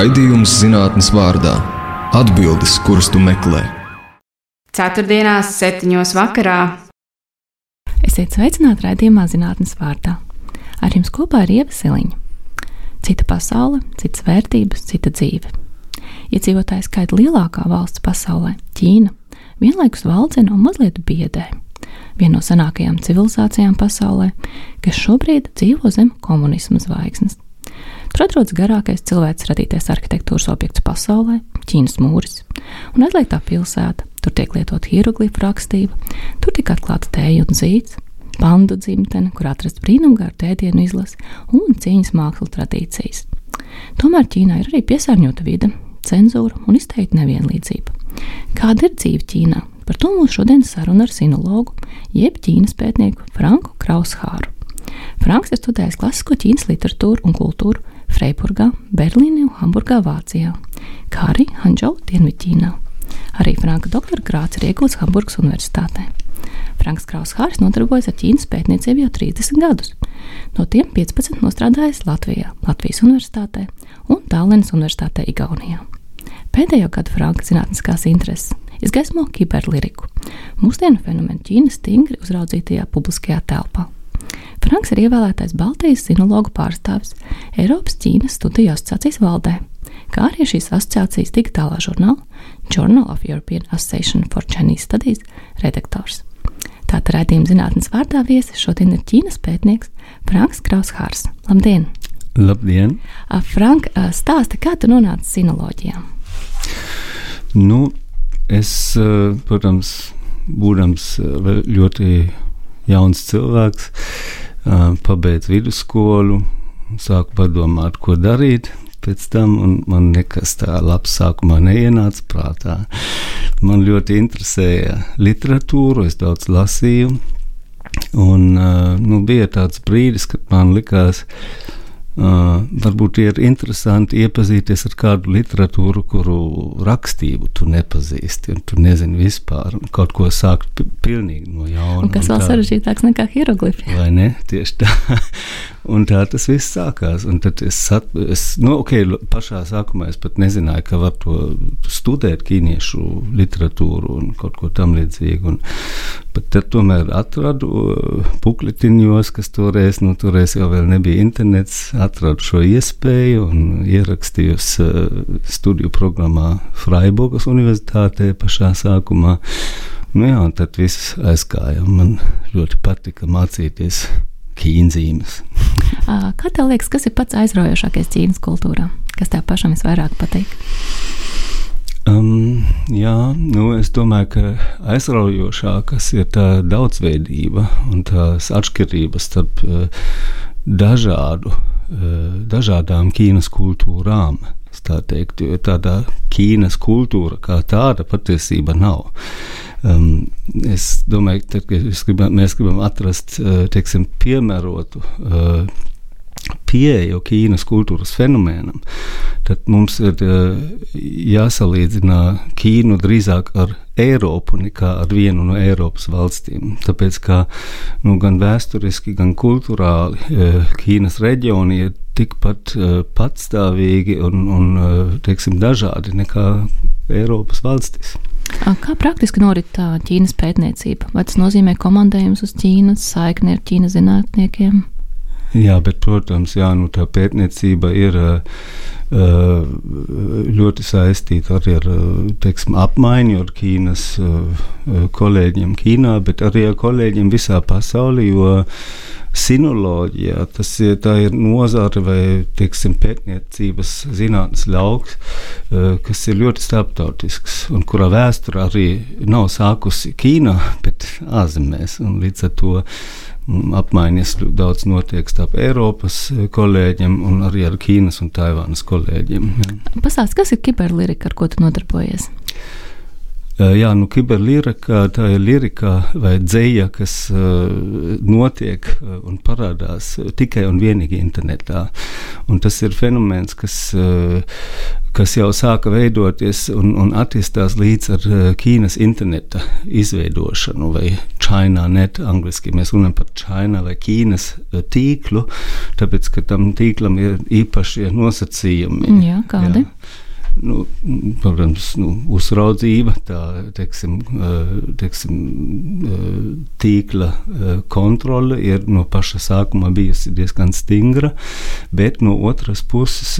Raidījums zinātnes vārdā - atbildes, kuras tu meklē. Ceturtdienās, septiņos vakarā. Esiet sveicināti raidījumā zinātnes vārdā. Ar jums kopā ir Ieva Siliņa. Cita pasaule, citas vērtības, cita dzīve. Iedzīvotāju skaita lielākā valsts pasaulē - Ķīna - vienlaikus valdzina un mazliet biedē. Viena no senākajām civilizācijām pasaulē, kas šobrīd dzīvo zem komunisma zvaigznes. Tur atrodas garākais cilvēks radītais arhitektūras objekts pasaulē - Ķīnas mūris, un aizliegtā pilsēta. Tur tiek lietot hieroglifu rakstība, tur tika atklāta tēja un zīts, pandu dzimtene, kur atrasts brīnumgāra tēdienu izlase un cīņas mākslas tradīcijas. Tomēr Ķīnā ir arī piesārņota vide, cenzūra un izteikta nevienlīdzība. Kāda ir dzīve Ķīnā? Par to mūsu šodienas saruna ar sinologu, jeb Ķīnas pētnieku Franku Kraushāru. Franks ir studējis klasisko Ķīnas literatūru un kultūru Freiburgā, Berlīnē un Hamburgā, Vācijā, kā arī Hanžau, Dienvidķīnā. Arī Franka doktora grāts ir iegūts Hamburgas Universitātē. Franks Kraushārs nodarbojas ar Ķīnas pētniecību jau 30 gadus. No tiem 15 nostrādājis Latvijā, Latvijas Universitātē un Tallinas Universitātē Igaunijā. Pēdējo gadu Franka zinātniskās intereses izgaismo kiberliriku, mūsdienu fenomenu Ķīnas stingri uzraudzītajā publiskajā telpā. Franks ir ievēlētais Baltijas sinologu pārstāvis Eiropas Ķīnas studiju asociācijas valdē, kā arī šīs asociācijas digitālā žurnāla Journal of European Association for Chinese Studies redaktors. Tātad raidījuma zinātnes vārdā viesis šodien ir Ķīnas pētnieks Franks Kraushārs. Labdien! Labdien! Frank, stāsti, kā tu nonāci sinoloģijā? Nu, es, protams, būdams ļoti jauns cilvēks, pabeidzu vidusskolu, sāku padomāt, ko darīt. Pēc tam man nekas tāds labs sākumā neienāca prātā. Man ļoti interesēja literatūra, es daudz lasīju. Un, nu, bija tāds brīdis, kad man likās, ka Uh, varbūt ir interesanti iepazīties ar kādu literatūru, kuru rakstību tu nepazīsti, un tu nezini vispār, kaut ko sākt pilnīgi no jauna. Un kas un vēl sarežģītāks nekā hieroglifi. Vai ne? Tieši tā. un tā tas viss sākās. Un tad es, sat, es nu, ok, pašā sākumā es pat nezināju, ka var to studēt ķīniešu literatūru un kaut ko tam līdzīgu. Un, bet tad tomēr atradu pukletiņos, kas toreiz, nu, toreiz jau nebija internets, atradu šo iespēju un ierakstījos uh, studiju programmā Freiburgas Universitātē pašā sākumā. Nu jā, un tad viss aizgāja. Man ļoti patika mācīties ķīnzīmes. Kā tev liekas, kas ir pats aizraujošākais Ķīnas kultūrā? Kas tev pašam visvairāk patīk? Um, jā, nu, es domāju, ka aizraujošākas ir tā daudzveidība un tās atšķirības starp uh, dažādu Eh, dažādām Ķīnas kultūrām. Tā teikt, jo tādā Ķīnas kultūra kā tāda patiesībā nav. Um, es domāju, ka gribam, mēs gribam atrast uh, teiksim, piemērotu uh, pieeju Ķīnas kultūras fenomēnam, tad mums ir uh, jāsalīdzina Ķīnu drīzāk ar Eiropu nekā ar vienu no Eiropas valstīm. Tāpēc, ka nu, gan vēsturiski, gan kultūrāli uh, Ķīnas reģioni ir tikpat uh, patstāvīgi un, un teiksim, dažādi nekā Eiropas valstis. Kā praktiski norit tā Ķīnas pētniecība? Vai tas nozīmē komandējums uz Ķīnas, saikni ar Ķīnas zinātniekiem? Jā, bet, protams, jā, nu, tā pētniecība ir ļoti saistīta arī ar teiksim, apmaiņu ar Ķīnas kolēģiem Ķīnā, bet arī ar kolēģiem visā pasaulē. Sinoloģija tas ir, ir nozare vai teiksim, pētniecības zinātnes lauks, kas ir ļoti starptautisks un kurā vēsture arī nav sākusi Ķīnā, bet ārzemēs. Līdz ar to apmaiņas daudz notiek starp Eiropas eh, kolēģiem un arī ar Ķīnas un Taivānas kolēģiem. Pastāst, kas ir kiberlirika, ar ko tu nodarbojies? Eh, jā, nu, kiberlīrika tā ir lirika vai dzēja, kas uh, notiek un parādās tikai un vienīgi internetā. Un tas ir fenomens, kas, kas jau sāka veidoties un, un attīstās līdz ar Ķīnas interneta izveidošanu vai China net angliski. Mēs runājam par China vai Ķīnas tīklu, tāpēc, ka tam tīklam ir īpašie nosacījumi. Jā, kādi? Jā nu, protams, nu, uzraudzība, tā teiksim, teiksim, tīkla kontrole ir no paša sākuma bijusi diezgan stingra, bet no otras puses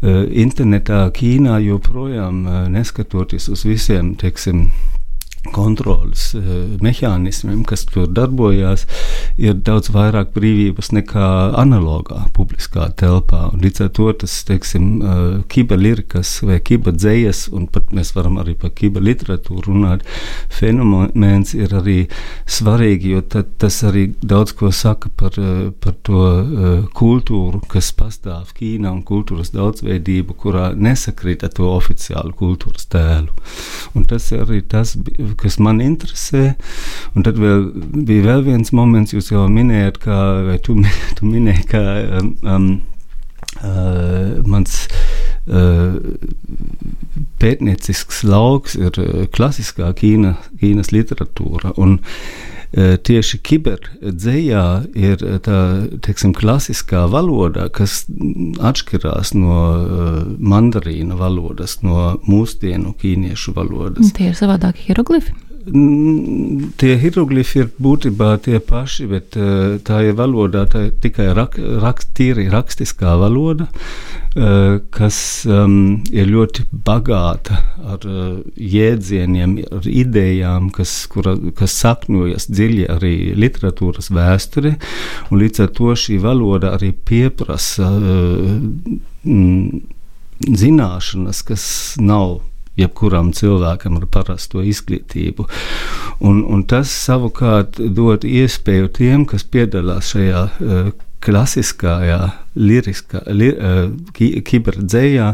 internetā Ķīnā joprojām neskatoties uz visiem, teiksim, kontrolas uh, mehānismiem, kas tur darbojās, ir daudz vairāk brīvības nekā analogā publiskā telpā. Un līdz ar to tas, teiksim, uh, kiberlirikas vai kiberdzējas, un pat mēs varam arī par kiberliteratūru runāt, fenomens ir arī svarīgi, jo tad, tas arī daudz ko saka par, uh, par to kultūru, kas pastāv Ķīnā un kultūras daudzveidību, kurā nesakrīt ar to oficiālu kultūras tēlu. Un tas ir arī tas, kas man interesē. Un tad vēl, bija vēl viens moments, jūs jau minējāt, kā, vai tu, tu minēji, ka um, um, uh, mans uh, pētniecisks lauks ir uh, klasiskā Ķīna, Ķīnas literatūra. Un, uh, tieši kiberdzējā ir uh, tā teiksim, klasiskā valoda, kas atšķirās no uh, mandarīna valodas, no mūsdienu ķīniešu valodas. Tie ir savādākie hieroglifi. Tie hieroglifi ir būtībā tie paši, bet uh, tā ir valoda, tā ir tikai rak, rak, tīri rakstiskā valoda, uh, kas um, ir ļoti bagāta ar uh, jēdzieniem, ar idejām, kas, kura, kas sakņojas dziļi arī literatūras vēsture, un līdz ar to šī valoda arī pieprasa mm, zināšanas, kas nav jebkuram cilvēkam ar parasto izglītību. Un, un tas savukārt dod iespēju tiem, kas piedalās šajā uh, klasiskajā, liriskā, li, uh, kiberdzējā,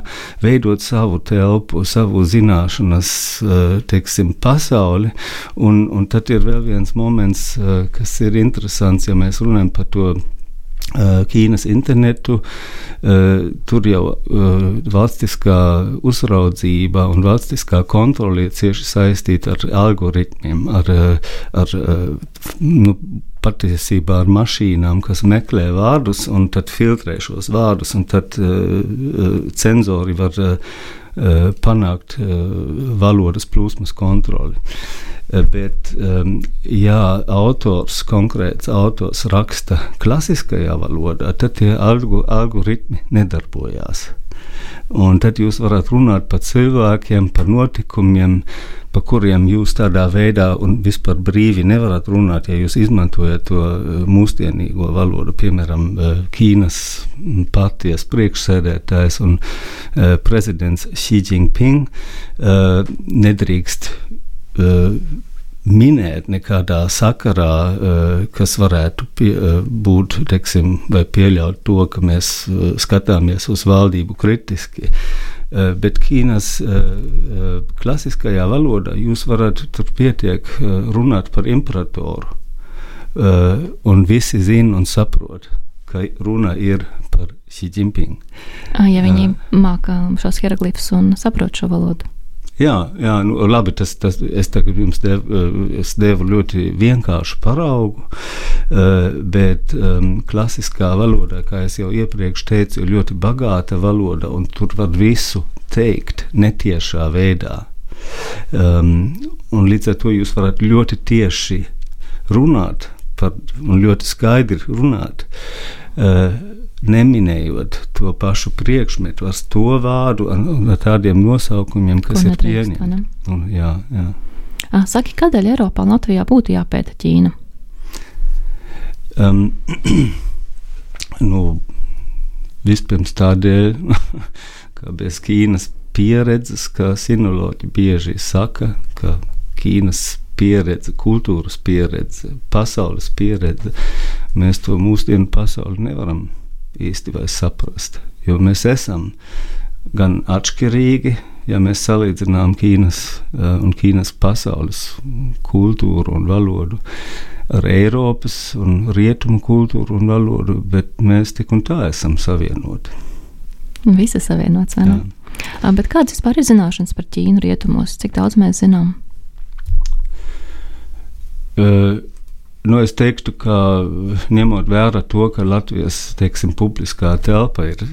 veidot savu telpu, savu zināšanas, uh, teiksim, pasauli. Un, un tad ir vēl viens moments, uh, kas ir interesants, ja mēs runājam par to Ķīnas internetu, tur jau valstiskā uzraudzība un valstiskā kontrole ir cieši saistīta ar algoritmiem, ar, ar nu, patiesībā ar mašīnām, kas meklē vārdus un tad filtrē šos vārdus, un tad cenzori var panākt valodas plūsmas kontroli. Eh, bet, um, ja autors, konkrēts autors raksta klasiskajā valodā, tad tie algoritmi nedarbojās. Un tad jūs varat runāt par cilvēkiem, par notikumiem, par kuriem jūs tādā veidā un vispār brīvi nevarat runāt, ja jūs izmantojat to eh, mūsdienīgo valodu. Piemēram, eh, Ķīnas partijas priekšsēdētājs un prezidents Xi Jinping nedrīkst uh, minēt nekādā sakarā, uh, kas varētu pie, uh, būt, teiksim, vai pieļaut to, ka mēs skatāmies uz valdību kritiski. Bet Ķīnas klasiskajā valodā jūs varat tur pietiek runāt par imperatoru, un visi zina un saprot, ka runa ir par Xi Jinping. Ja viņi māca šos hieroglifus un saprot šo valodu. Jā, jā nu, labi. Tas, tas, es tagad jums devu, eh, es devu ļoti vienkāršu paraugu, eh, bet um, klasiskā valodā, kā jau iepriekš teicu, ir ļoti bagāta valoda, un tur var visu teikt netiešā veidā. Um, līdz ar to jūs varat ļoti tieši runāt par, un ļoti skaidri runāt. Uh, neminējot to pašu priekšmetu ar to vārdu, ar, ar tādiem nosaukumiem, kas Ko ir pieņemti. Jā, jā. Saki, kādēļ Eiropā un Latvijā būtu jāpēta Ķīna? Um, nu, vispirms tādēļ, ka bez Ķīnas pieredzes, kā sinoloģi bieži saka, ka Ķīnas pieredze, kultūras pieredze, pasaules pieredze, mēs to mūsdienu pasauli nevaram īsti vairs saprast. Jo mēs esam gan atšķirīgi, ja mēs salīdzinām Ķīnas uh, un Ķīnas pasaules kultūru un valodu ar Eiropas un Rietumu kultūru un valodu, bet mēs tik un tā esam savienoti. Visi savienots, vai ne? Jā. Bet kādas vispār ir zināšanas par Ķīnu rietumos? Cik daudz mēs zinām? uh, Nu, es teiktu, ka ņemot vērā to, ka Latvijas teiksim, publiskā telpa ir,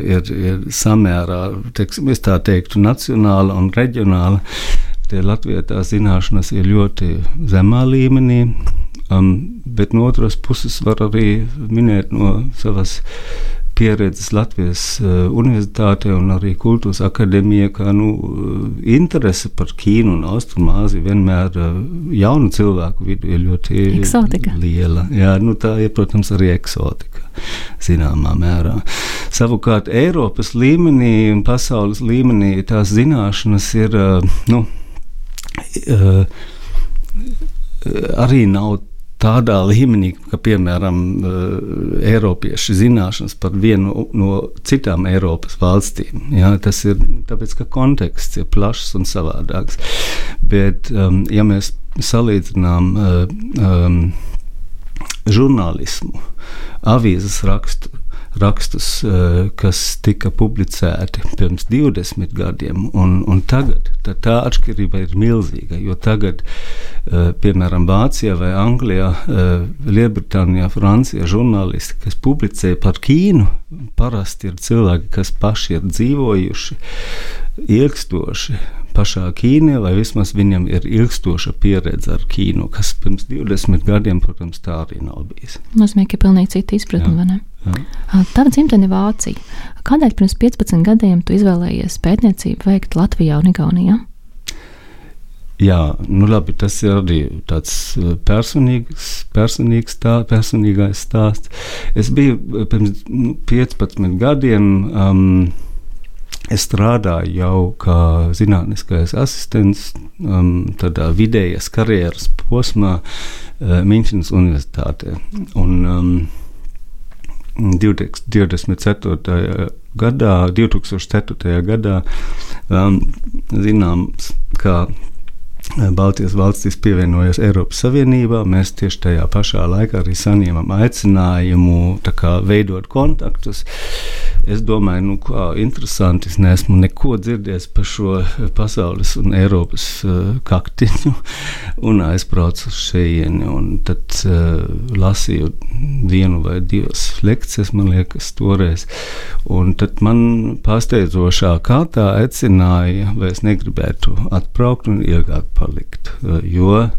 ir, ir samērā, teiksim, tā teiktu, nacionāla un reģionāla, tie Latvijā tās zināšanas ir ļoti zemā līmenī. Um, bet no otras puses var arī minēt no savas pieredzes Latvijas uh, Universitātē un arī Kultūras akadēmijā, ka nu, interese par Ķīnu un Austrumāziju vienmēr uh, jaunu cilvēku vidū ir ļoti eksotika. liela. Jā, nu, tā ir, protams, arī eksotika zināmā mērā. Savukārt Eiropas līmenī un pasaules līmenī tās zināšanas ir, nu, arī nav tādā līmenī, ka, piemēram, eh, Eiropieši zināšanas par vienu no citām Eiropas valstīm. Jā, tas ir tāpēc, ka konteksts ir plašs un savādāks. Bet, um, ja mēs salīdzinām um, žurnālismu, avīzes rakstu, rakstus, eh, kas tika publicēti pirms 20 gadiem, un, un tagad tā atšķirība ir milzīga. Jo tagad, eh, piemēram, Vācijā vai Anglijā, eh, Lielbritānijā, Francijā žurnālisti, kas publicē par Ķīnu, parasti ir cilvēki, kas paši ir dzīvojuši ilgstoši pašā Ķīnā, vai vismaz viņam ir ilgstoša pieredze ar Ķīnu, kas pirms 20 gadiem, protams, tā arī nav bijis. Nozīmē, ka ir pilnīgi cita izpratne, vai ne? Tava dzimtene Vācija. Kādēļ pirms 15 gadiem tu izvēlējies pētniecību veikt Latvijā un Igaunijā? Jā, nu labi, tas ir arī tāds personīgs, personīgs tā, personīgais stāsts. Es biju pirms 15 nu, gadiem. Um, Es strādāju jau kā zinātniskais asistents, um, tādā vidējas karjeras posmā uh, Münchenes Universitātē. Un, um, 24. gadā, 2004. gadā um, zināms, ka Baltijas valstis pievienojas Eiropas Savienībā. Mēs tieši tajā pašā laikā arī saņēmām aicinājumu kā, veidot kontaktus. Es domāju, nu, kā interesanti. Es neesmu neko dzirdējis par šo pasaules un Eiropas uh, kaktiņu, un aizbraucu uz šejieni. Tad uh, lasīju vienu vai divas lekcijas, man liekas, toreiz. Un tad man pārsteidzošā kārtā aicināja, vai es negribētu atbraukt un ilgāk palikt. Eh, jo eh,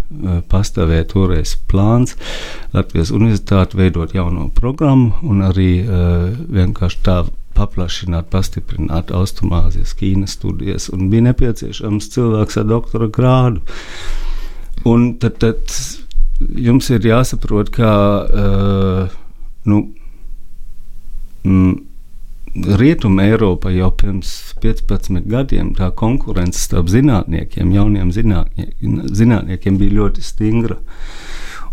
pastāvēja toreiz plāns Latvijas Universitāti veidot jauno programmu un arī eh, vienkārši tā paplašināt, pastiprināt Austrumāzijas Ķīnas studijas, un bija nepieciešams cilvēks ar doktora grādu. Un tad, tad jums ir jāsaprot, ka uh, nu, mm, Rietuma Eiropa jau pirms 15 gadiem tā konkurence starp zinātniekiem, jauniem zinātniekiem, zinātniekiem bija ļoti stingra.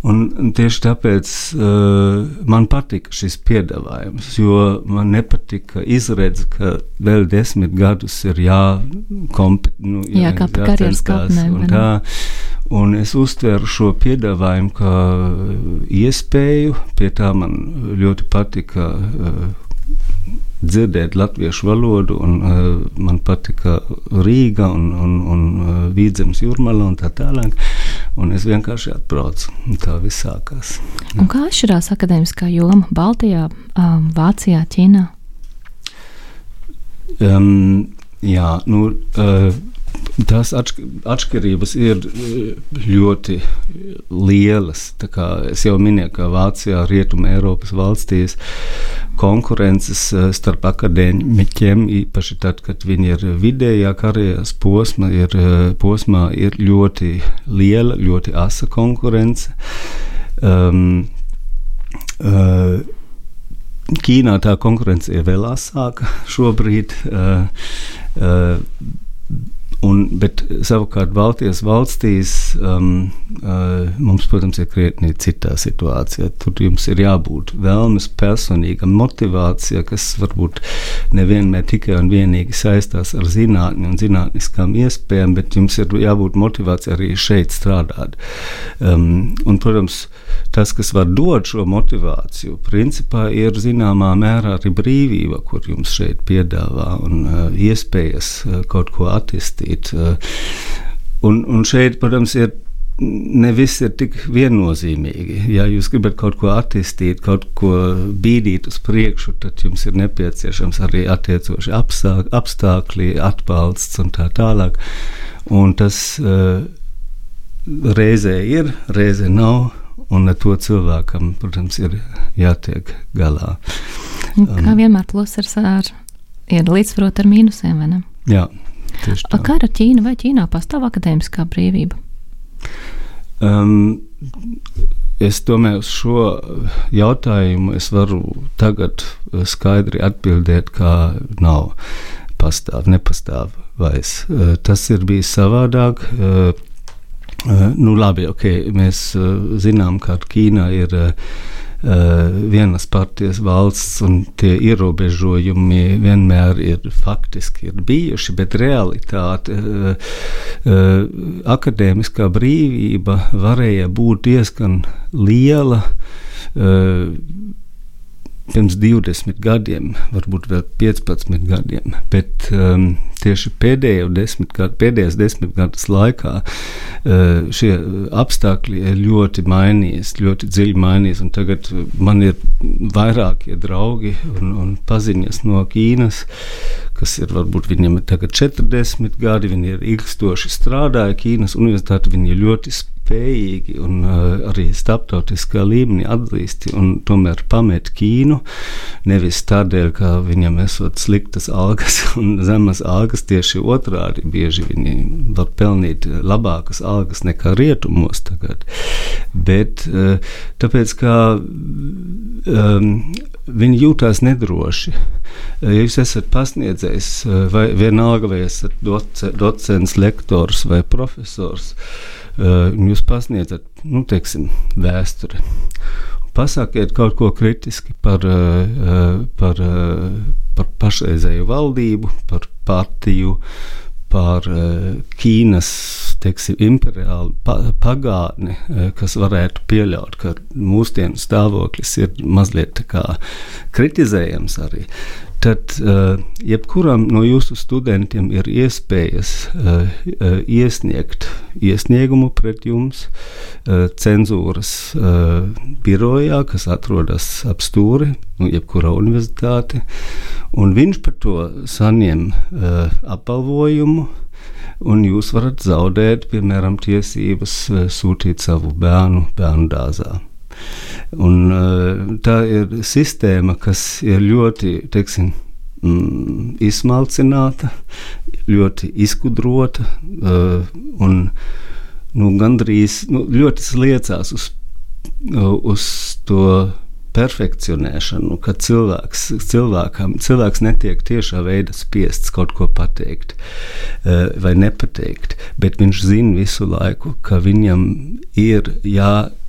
Un tieši tāpēc uh, man patika šis piedāvājums, jo man nepatika izredz, ka vēl desmit gadus ir jākomp, nu, jā, jā, karjeras kāpnēm. Un, tā, un es uztveru šo piedāvājumu kā iespēju, pie tā man ļoti patika. Uh, dzirdēt latviešu valodu, un uh, man patika Rīga un, un, un uh, Vīdzemes jūrmala un tā tālāk. Un es vienkārši atbraucu, tā viss sākās. Un kā atšķirās akadēmiskā joma Baltijā, um, Vācijā, Ķīnā? Um, jā, nu, uh, Tās atšķirības ir eh, ļoti lielas. Es jau minēju, ka Vācijā, Rietumē, Eiropas valstīs konkurences eh, starp akadēmiķiem, īpaši tad, kad viņi ir vidējā karjeras posma, ir, eh, posmā, ir ļoti liela, ļoti asa konkurence. Um, uh, Ķīnā tā konkurence ir vēl asāka šobrīd. Uh, uh, Un, bet savukārt Baltijas valstīs um, uh, mums, protams, ir krietni citā situācija. Tur jums ir jābūt vēlmes, personīga motivācija, kas varbūt nevienmēr tikai un vienīgi saistās ar zinātni un zinātniskām iespējām, bet jums ir jābūt motivācija arī šeit strādāt. Um, un, protams, tas, kas var dot šo motivāciju, principā ir zināmā mērā arī brīvība, kur jums šeit piedāvā un uh, iespējas uh, kaut ko attīstīt darīt. Eh, un, un šeit, protams, ir ne viss ir tik viennozīmīgi. Ja jūs gribat kaut ko attīstīt, kaut ko bīdīt uz priekšu, tad jums ir nepieciešams arī attiecoši apstākļi, atbalsts un tā tālāk. Un tas uh, reizē ir, reizē nav. Un ar to cilvēkam, protams, ir jātiek galā. Kā um, vienmēr, pluss ar, ir līdzsvarot ar mīnusiem, vai ne? Jā, tieši tā. Kā ar Ķīnu vai Ķīnā pastāv akadēmiskā brīvība? Um, es domāju, uz šo jautājumu es varu tagad skaidri atbildēt, ka nav pastāv, nepastāv vairs. Uh, tas ir bijis savādāk. Uh, nu, labi, ok, mēs zinām, ka Ķīna ir Eh, vienas partijas valsts, un tie ierobežojumi vienmēr ir faktiski ir bijuši, bet realitāte, eh, eh, akadēmiskā brīvība varēja būt diezgan liela pirms 20 gadiem, varbūt vēl 15 gadiem, bet um, tieši pēdējo desmit gadu, pēdējās desmit gadus laikā uh, šie apstākļi ir ļoti mainījies, ļoti dziļi mainījies, tagad man ir vairākie draugi un, un paziņas no Ķīnas, kas ir varbūt viņiem ir tagad 40 gadi, viņi ir ilgstoši strādāja Ķīnas universitāti, viņi ir ļoti spēcīgi spējīgi un uh, arī starptautiskā līmenī atzīsti un tomēr pamet Ķīnu. Nevis tādēļ, ka viņam esot sliktas algas un zemas algas, tieši otrādi bieži viņi var pelnīt labākas algas nekā rietumos tagad. Bet uh, tāpēc, ka um, viņi jūtās nedroši. Ja jūs esat pasniedzējis, vai vienalga, vai esat docents, lektors vai profesors, uh, Eh, jūs pasniedzat nu, teiksim, vēsturi. Pasakiet kaut ko kritiski par, eh, par, eh, par pašreizēju valdību, par partiju, par Ķīnas teiksim, imperiālu pagātni, kas varētu pieļaut, ka mūsdienu stāvoklis ir mazliet kritizējams arī tad uh, jebkuram no jūsu studentiem ir iespējas uh, uh, iesniegt iesniegumu pret jums uh, cenzūras uh, birojā, kas atrodas ap stūri, nu, jebkurā universitāte, un viņš par to saņem uh, apbalvojumu. Un jūs varat zaudēt, piemēram, tiesības sūtīt savu bērnu bērnu dārzā. Un, eh, tā ir sistēma, kas ir ļoti teiksim, mm, izsmalcināta, ļoti izgudrota uh, un nu, gandrīz nu, ļoti sliecās uz, uz to perfekcionēšanu, ka cilvēks, cilvēkam, cilvēks netiek tiešā veidā spiests kaut ko pateikt vai nepateikt, bet viņš zina visu laiku, ka viņam ir jā Eh,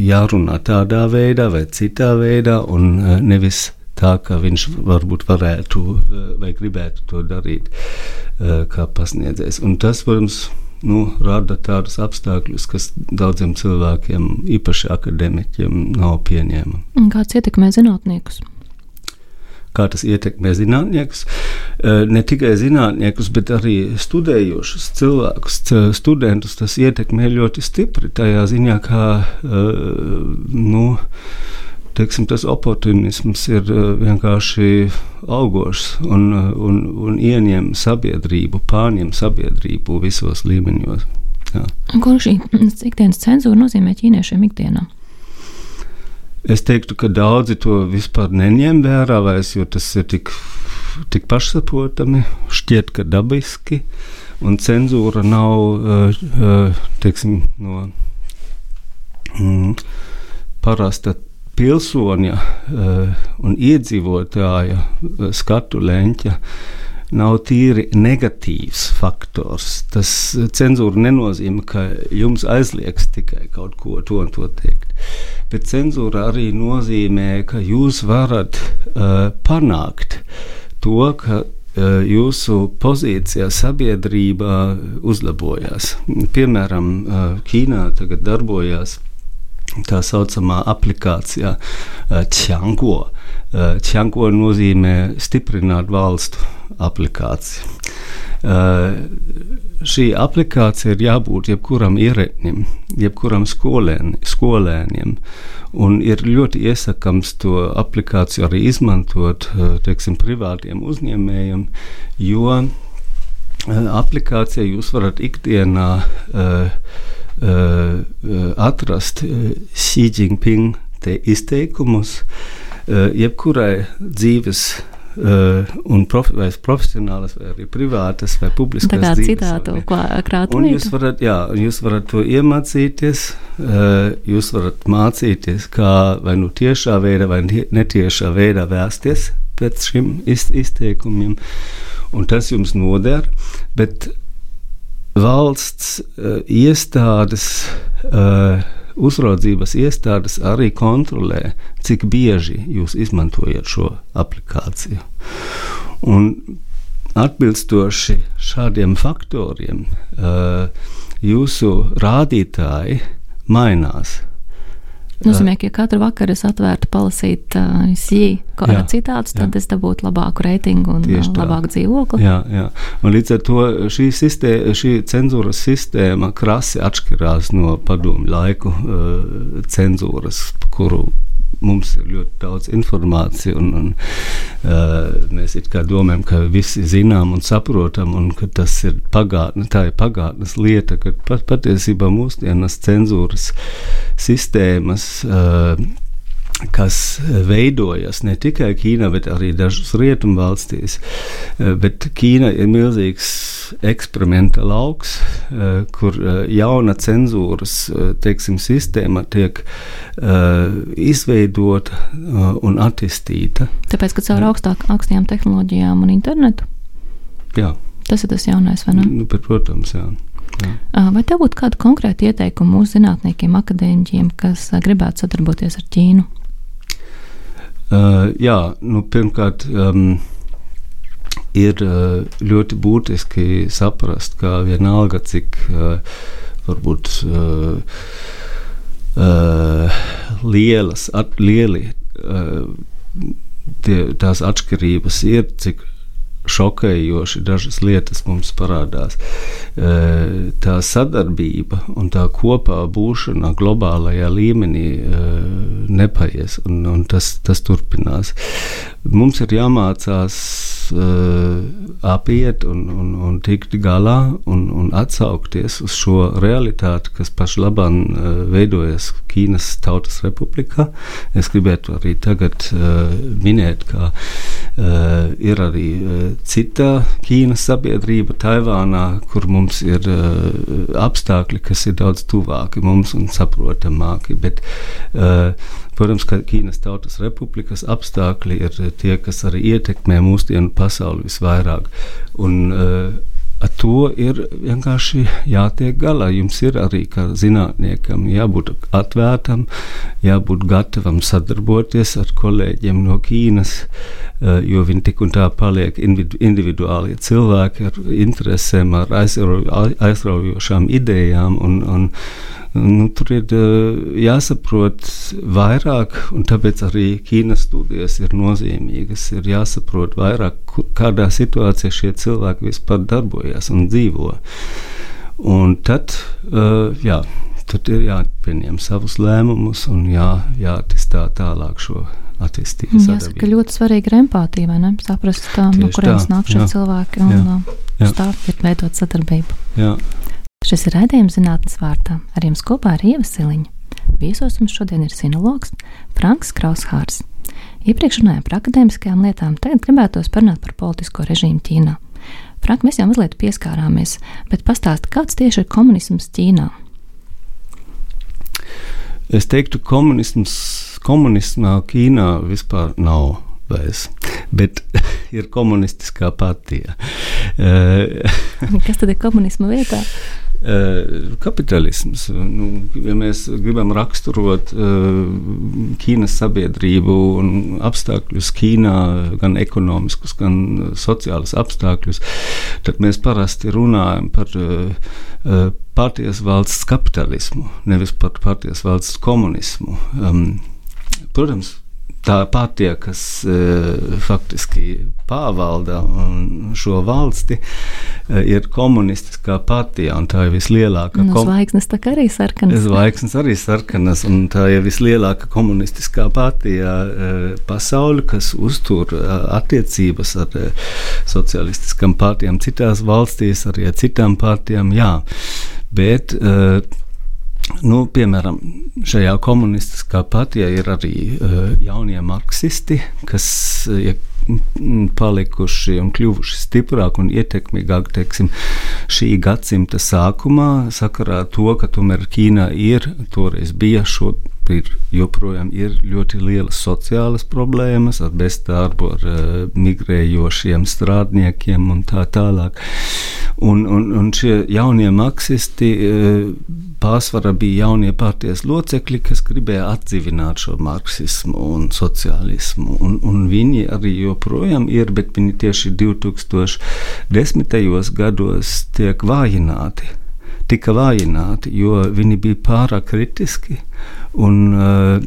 jārunā tādā veidā vai citā veidā, un eh, nevis tā, ka viņš varbūt varētu eh, vai gribētu to darīt kā pasniedzējs. Un tas, protams, nu, rada tādus apstākļus, kas daudziem cilvēkiem, īpaši akadēmiķiem, nav pieņēmami. Kāds ietekmē zinātniekus? Kā tas ietekmē zinātniekus. Ne tikai zinātniekus, bet arī studējošus cilvēkus, studentus. Tas ietekmē ļoti stipri tajā ziņā, ka nu, teiksim, tas oportunisms ir vienkārši augošs un, un, un ieņem sabiedrību, pārņem sabiedrību visos līmeņos. Jā. Ko šī ikdienas cenzūra nozīmē ķīniešiem ikdienā? Es teiktu, ka daudzi to vispār neņem vērā, vairs, jo tas ir tik, tik pašsaprotami, šķiet, ka dabiski, un cenzūra nav eh, eh, teiksim, no mm, parasta pilsoņa eh, un iedzīvotāja skatu leņķa nav tīri negatīvs faktors. Tas cenzūra nenozīmē, ka jums aizliegs tikai kaut ko to un to teikt. Bet cenzūra arī nozīmē, ka jūs varat uh, panākt to, ka uh, jūsu pozīcija sabiedrībā uzlabojas. Piemēram, uh, Ķīnā tagad darbojas tā saucamā aplikācijā Čango. Čango nozīmē stiprināt valstu aplikāciju. šī aplikācija ir jābūt jebkuram ierēdnim, jebkuram skolēn, skolēniem. Un ir ļoti iesakāms to aplikāciju arī izmantot teiksim, privātiem uzņēmējiem, jo aplikācijā jūs varat ikdienā uh, uh, atrast Xi Jinping izteikumus uh, jebkurai dzīves Uh, un prof, vai profesionālas, vai arī privātas, vai publiskas. Tā kā citātu krātumu. Jūs varat, jā, jūs varat to iemācīties, uh, jūs varat mācīties, kā vai nu tiešā veidā, vai netiešā veidā vēsties pēc šiem iz, izteikumiem, un tas jums noder, bet valsts uh, iestādes uzraudzības iestādes arī kontrolē, cik bieži jūs izmantojat šo aplikāciju. Un atbilstoši šādiem faktoriem, jūsu rādītāji mainās. Nozīmē, ka ja katru vakaru es atvērtu palasīt uh, sī, kā jā, citātus, tad jā. es dabūtu labāku reitingu un Tieši labāku dzīvokli. Jā, jā. Un līdz ar to šī, sistē, šī cenzūras sistēma krasi atšķirās no padomu laiku uh, cenzūras, kuru mums ir ļoti daudz informācijas, un, un uh, mēs domājam, ka visi zinām un saprotam, un ka tas ir pagātne, tā ir pagātnes lieta, ka pat, patiesībā mūsdienas cenzūras sistēmas. Uh, kas veidojas ne tikai Ķīnā, bet arī dažas rietumvalstīs. Uh, bet Ķīna ir milzīgs eksperimenta lauks, eh, kur eh, jauna cenzūras eh, teiksim, sistēma tiek izveidota un attīstīta. Tāpēc, ka caur augstāk, augstajām tehnoloģijām un internetu? Jā. Tas ir tas jaunais, vai ne? Nu, bet, protams, jā. Jā. Vai tev būtu kādi konkrēti ieteikumi mūsu zinātniekiem, akadēmiķiem, kas gribētu sadarboties ar Ķīnu? Uh, jā, nu, pirmkārt, um, ir eh, ļoti būtiski saprast, ka vienalga cik eh, varbūt uh, uh, lielas, at, lieli uh, tie, tās atšķirības ir, cik šokējoši dažas lietas mums parādās. Tā sadarbība un tā kopā būšana globālajā līmenī nepaies, un, un tas, tas turpinās. Mums ir jāmācās uh, apiet un, un, un tikt galā un, un atsaukties uz šo realitāti, kas pašlaban uh, veidojas Ķīnas Tautas Republikā. Es gribētu arī tagad uh, minēt, ka uh, ir arī uh, cita Ķīnas sabiedrība Taivānā, kur mums ir uh, apstākļi, kas ir daudz tuvāki mums un saprotamāki. Bet, uh, Protams, ka Ķīnas Tautas Republikas apstākļi ir tie, kas arī ietekmē mūsdienu pasauli visvairāk. Un, uh, Ar to ir vienkārši jātiek galā. Jums ir arī kā zinātniekam jābūt atvērtam, jābūt gatavam sadarboties ar kolēģiem no Ķīnas, uh, jo viņi tik un tā paliek individuāli cilvēki ar interesēm, ar aizraujošām idejām. Un, un, Nu, tur ir uh, jāsaprot vairāk, un tāpēc arī Ķīnas studijas ir nozīmīgas. Ir jāsaprot vairāk, kādā situācijā šie cilvēki vispār darbojas un dzīvo. Un tad, uh, jā, tad ir jāpieņem savus lēmumus un jā, jāattīstā tālāk šo attīstību. Jāsaka, ka ļoti svarīga ir empātija, vai ne? Saprast, tā, no kurienes nāk šie cilvēki un jā, jā. tā ir veidot sadarbību. Jā. Šis ir raidījums zinātnes vārtā. Ar jums kopā ir Ieva Siliņa. Viesos mums šodien ir sinologs Franks Kraushārs. Iepriekš runājām par akadēmiskajām lietām, tagad gribētos parunāt par politisko režīmu Ķīnā. Frank, mēs jau mazliet pieskārāmies, bet pastāsti, kāds tieši ir komunisms Ķīnā? Es teiktu, komunisms, komunismā Ķīnā vispār nav vairs, bet ir komunistiskā partija. Kas tad ir komunisma vietā? Kapitālisms. Nu, ja mēs gribam raksturot uh, Ķīnas sabiedrību un apstākļus Ķīnā, gan ekonomiskus, gan sociālus apstākļus, tad mēs parasti runājam par uh, partijas valsts kapitālismu, nevis par partijas valsts komunismu. Um, protams, tā partija, kas uh, faktiski pārvalda šo valsti, ir komunistiskā partija, un tā ir vislielākā. Nu, kom... Zvaigznes tā arī sarkanas. Zvaigznes arī sarkanas, tā ir vislielākā komunistiskā partija pasauli, kas uztur attiecības ar socialistiskām partijām citās valstīs, arī ar citām partijām, jā. Bet, uh, Nu, piemēram, šajā komunistiskā partijā ir arī uh, jaunie marksisti, kas ir palikuši un kļuvuši stiprāki un ietekmīgāki teiksim, šī gadsimta sākumā, sakarā ar to, ka tomēr Ķīnā ir, toreiz bija šo ir joprojām ir ļoti lielas sociālas problēmas ar bezdarbu, ar uh, migrējošiem strādniekiem un tā tālāk. Un, un, un šie jaunie maksisti uh, pārsvarā bija jaunie partijas locekļi, kas gribēja atdzīvināt šo marksismu un sociālismu. Un, un viņi arī joprojām ir, bet viņi tieši 2010. gados tiek vājināti tika vājināti, jo viņi bija pārāk kritiski un, uh,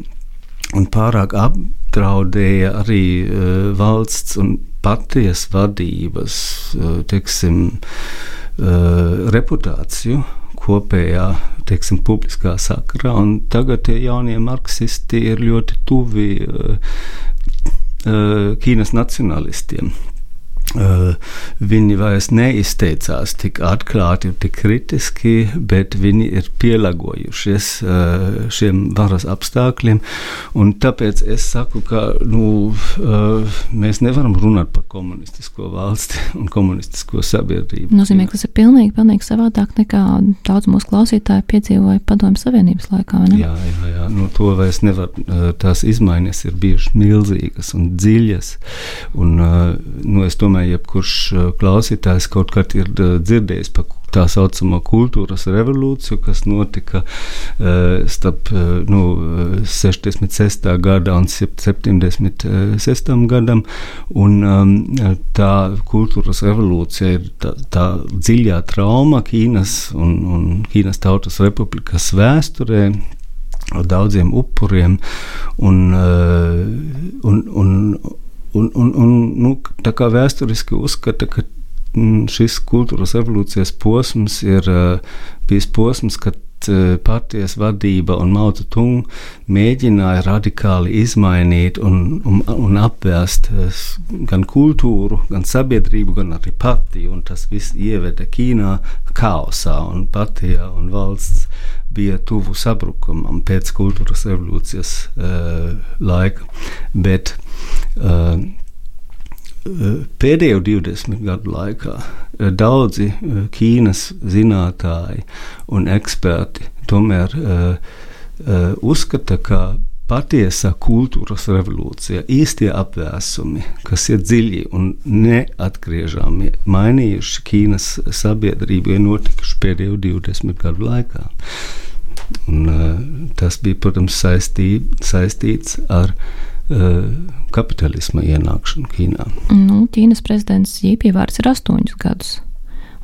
un pārāk apdraudēja arī uh, valsts un partijas vadības uh, teiksim, reputāciju kopējā teiksim, publiskā sakarā. Tagad tie jaunie marksisti ir ļoti tuvi Ķīnas nacionālistiem. Uh, viņi vairs neizteicās tik atklāti un tik kritiski, bet viņi ir pielāgojušies uh, šiem varas apstākļiem. Tāpēc es saku, ka nu, uh, mēs nevaram runāt par komunistisko valsti un komunistisko sabiedrību. Nozīmē, ka tas ir pilnīgi, pilnīgi savādāk nekā daudz mūsu klausītāju piedzīvoja Padomju Savienības laikā. Jā, jā, jā. Nu, to vairs nevar. Tās izmaiņas ir bijušas milzīgas un dziļas. Un, nu, es domāju, domāju, jebkurš eh, klausītājs kaut kad ir eh, dzirdējis par tā saucamo kultūras revolūciju, kas notika uh, starp uh, nu, 66. gada un 76. gadam. Un, um, tā kultūras revolūcija ir tā, tā dziļā trauma Ķīnas un, un Ķīnas Tautas Republikas vēsturē ar daudziem upuriem. Un, uh, un, un, Un, un, un, nu, tā kā vēsturiski uzskata, ka šis kultūras evolūcijas posms ir uh, bijis posms, kad uh, partijas vadība un Mauta Tung mēģināja radikāli izmainīt un, un, un apvērst uh, gan kultūru, gan sabiedrību, gan arī partiju. Tas viss ieveda Ķīnā kaosā un partija un valsts bija tuvu sabrukumam pēc kultūras revolūcijas uh, laika. Bet uh, pēdējo 20 gadu laikā daudzi Ķīnas zinātāji un eksperti tomēr uh, uzskata, ka patiesā kultūras revolūcija, īstie apvēsumi, kas ir dziļi un neatgriežami mainījuši Ķīnas sabiedrību, ir notikuši pēdējo 20 gadu laikā. Un, tas bija, protams, saistī, saistīts ar uh, kapitālisma ienākšanu Ķīnā. Nu, Ķīnas prezidents Jīpjevārds ir astoņus gadus.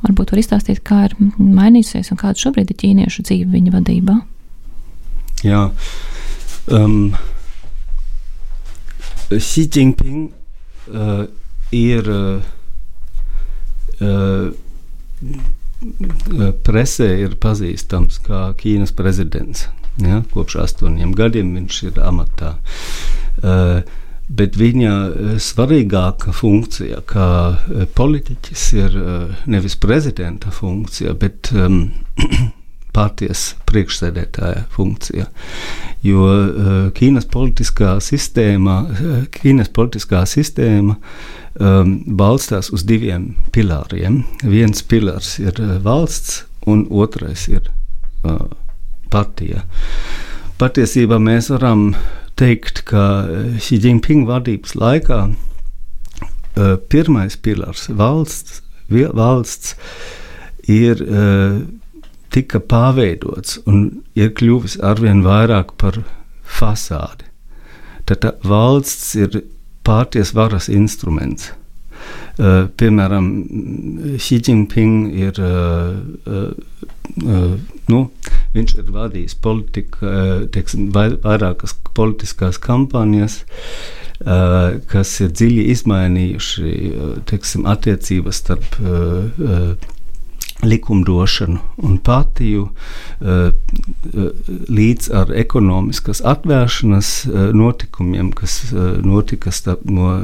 Varbūt var izstāstīt, kā ir mainījusies un kāda šobrīd ir ķīniešu dzīve viņa vadībā. Jā, Um, Xi Jinping uh, ir uh, presē ir pazīstams kā Ķīnas prezidents. Ja, kopš astoņiem gadiem viņš ir amatā. Uh, Bet viņa uh, svarīgākā funkcija, kā uh, politiķis, ir uh, nevis prezidenta funkcija, bet um, partijas priekšsēdētāja funkcija. Jo uh, Ķīnas politiskā sistēma, uh, Ķīnas politiskā sistēma um, balstās uz diviem pilāriem. Viens pilārs ir uh, valsts, un otrais ir uh, partija. Patiesībā mēs varam teikt, ka Xi Jinping vadības laikā uh, pirmais pilārs valsts, valsts ir uh, tika pārveidots un ir kļuvis arvien vairāk par fasādi. Tad valsts ir pārties varas instruments. Uh, piemēram, Xi Jinping ir, uh, uh, nu, viņš ir vadījis politika, teiksim, vairākas politiskās kampaņas, kas ir dziļi izmainījuši teiksim, attiecības starp likumdošanu un patiju eh, līdz ar ekonomiskas atvēršanas eh, notikumiem, kas eh, notika no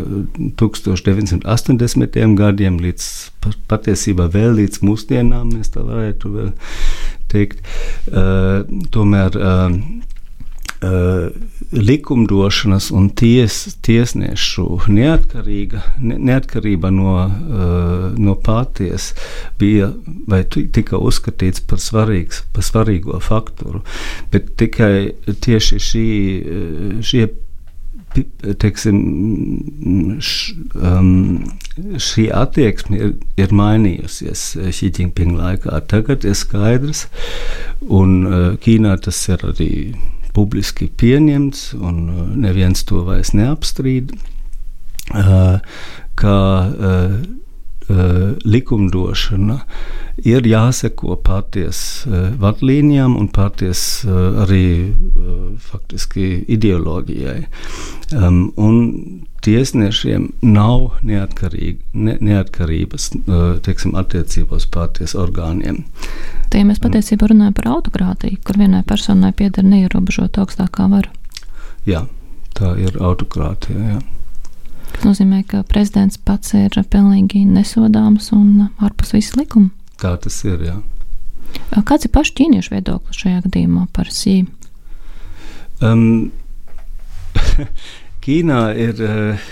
1980. gadiem līdz patiesībā vēl līdz mūsdienām, mēs tā varētu teikt. Tomēr likumdošanas un ties, tiesnešu ne, neatkarība no, uh, no pāties bija vai tika uzskatīts par, svarīgs, par svarīgo faktoru. Bet tikai tieši šī, šie teiksim, š, um, šī attieksme ir, ir mainījusies Xi-Jinping laikā. Tagad ir skaidrs, un uh, Ķīnā tas ir arī publiski pieņemts, un uh, neviens to vairs neapstrīd, uh, ka uh, likumdošana ir jāseko pāties vadlīnijām un pāties arī faktiski ideoloģijai. Um, un tiesnešiem nav ne, neatkarības teiksim, attiecībos pāties orgāniem. Ja mēs patiesībā runājam par autokrātiju, kur vienai personai pieder neierobežota augstākā vara. Jā, tā ir autokrātija. Jā. Tas nozīmē, ka prezidents pats ir pilnīgi nesodāms un ārpus visas likuma. Tā tas ir. Jā. Kāds ir pašu ķīniešu viedoklis šajā gadījumā par sīm? Um, Ķīnā ir uh,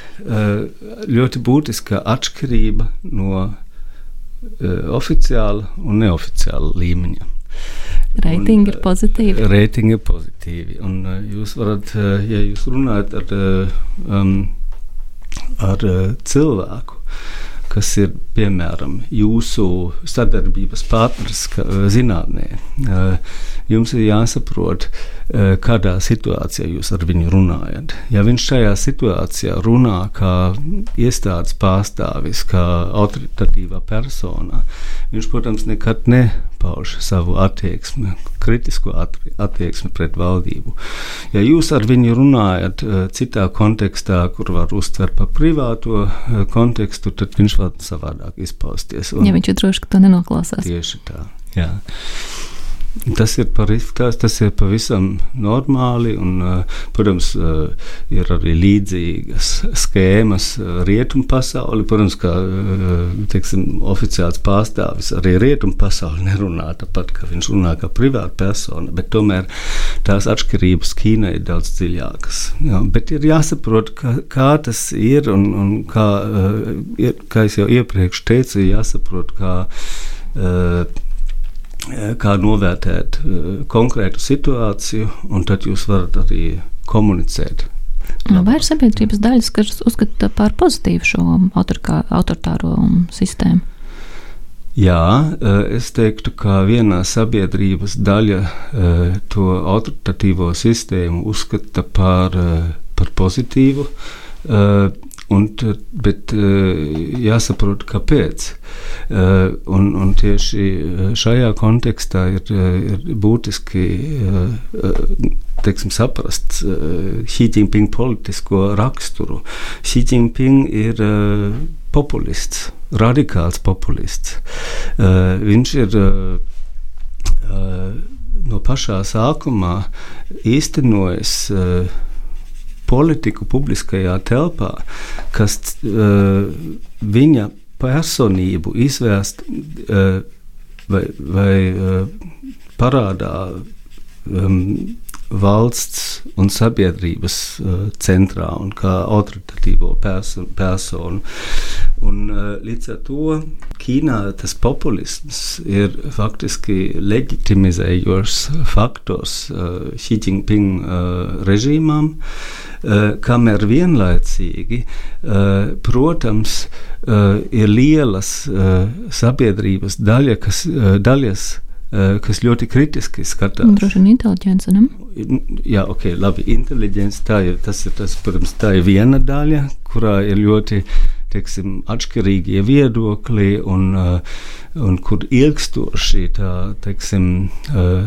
ļoti būtiska atšķirība no Eh, oficiāla un neoficiāla līmeņa. Reitingi ir pozitīvi. Reitingi ir pozitīvi. Un, jūs varat, ja jūs runājat ar, um, ar cilvēku, kas ir piemēram jūsu sadarbības partneris zinātnē, uh, jums ir jāsaprot, uh, kādā situācijā jūs ar viņu runājat. Ja viņš šajā situācijā runā kā iestādes pārstāvis, kā autoritatīvā persona, viņš, protams, nekad nepauž savu attieksmi, kritisku attieksmi pret valdību. Ja jūs ar viņu runājat uh, citā kontekstā, kur var uztvert par privāto uh, kontekstu, tad viņš var savādāk izpausties. Un, ja viņš ir drošs, ka to nenoklausās. Tieši tā. Jā. Tas ir, par, tas, tas ir pavisam normāli. Un, protams, ir arī līdzīgas schēmas rietumu pasauli. Protams, kā teiksim, oficiāls pārstāvis arī rietumu pasauli nerunā tāpat, kā viņš runā kā privāta persona. Bet tomēr tās atšķirības Ķīnai ir daudz dziļākas. Jā, bet ir jāsaprot, kā, kā tas ir un, un kā, kā jau iepriekš teicu, jāsaprot, kā. Uh, kā novērtēt uh, konkrētu situāciju, un tad jūs varat arī komunicēt. Vai ir sabiedrības daļas, kas uzskata par pozitīvu šo autorkā, autoritāro sistēmu? Jā, uh, es teiktu, ka viena sabiedrības daļa uh, to autoritatīvo sistēmu uzskata par, par pozitīvu. Un, bet jāsaprot, kāpēc. Un, un tieši šajā kontekstā ir, ir būtiski teiksim, saprast Xi Jinping politisko raksturu. Xi Jinping ir populists, radikāls populists. Viņš ir no pašā sākumā īstenojis politiku publiskajā telpā, kas uh, viņa personību izvērst uh, vai, vai uh, parādā um, valsts un sabiedrības uh, centrā un kā autoritatīvo perso personu. Un, uh, līdz ar to Ķīnā tas populisms ir faktiski leģitimizējošs faktors uh, Xi Jinping uh, režīmām, kamēr vienlaicīgi, protams, ir lielas sabiedrības daļa, kas, daļas, Eh, kas ļoti kritiski skatās. Droši vien inteliģence. Ne? Jā, ok, labi. Inteliģence tā ir, tas ir, tas, protams, tā ir viena daļa, kurā ir ļoti teiksim, atšķirīgie viedokļi un, un kur ilgstoši tā teiksim,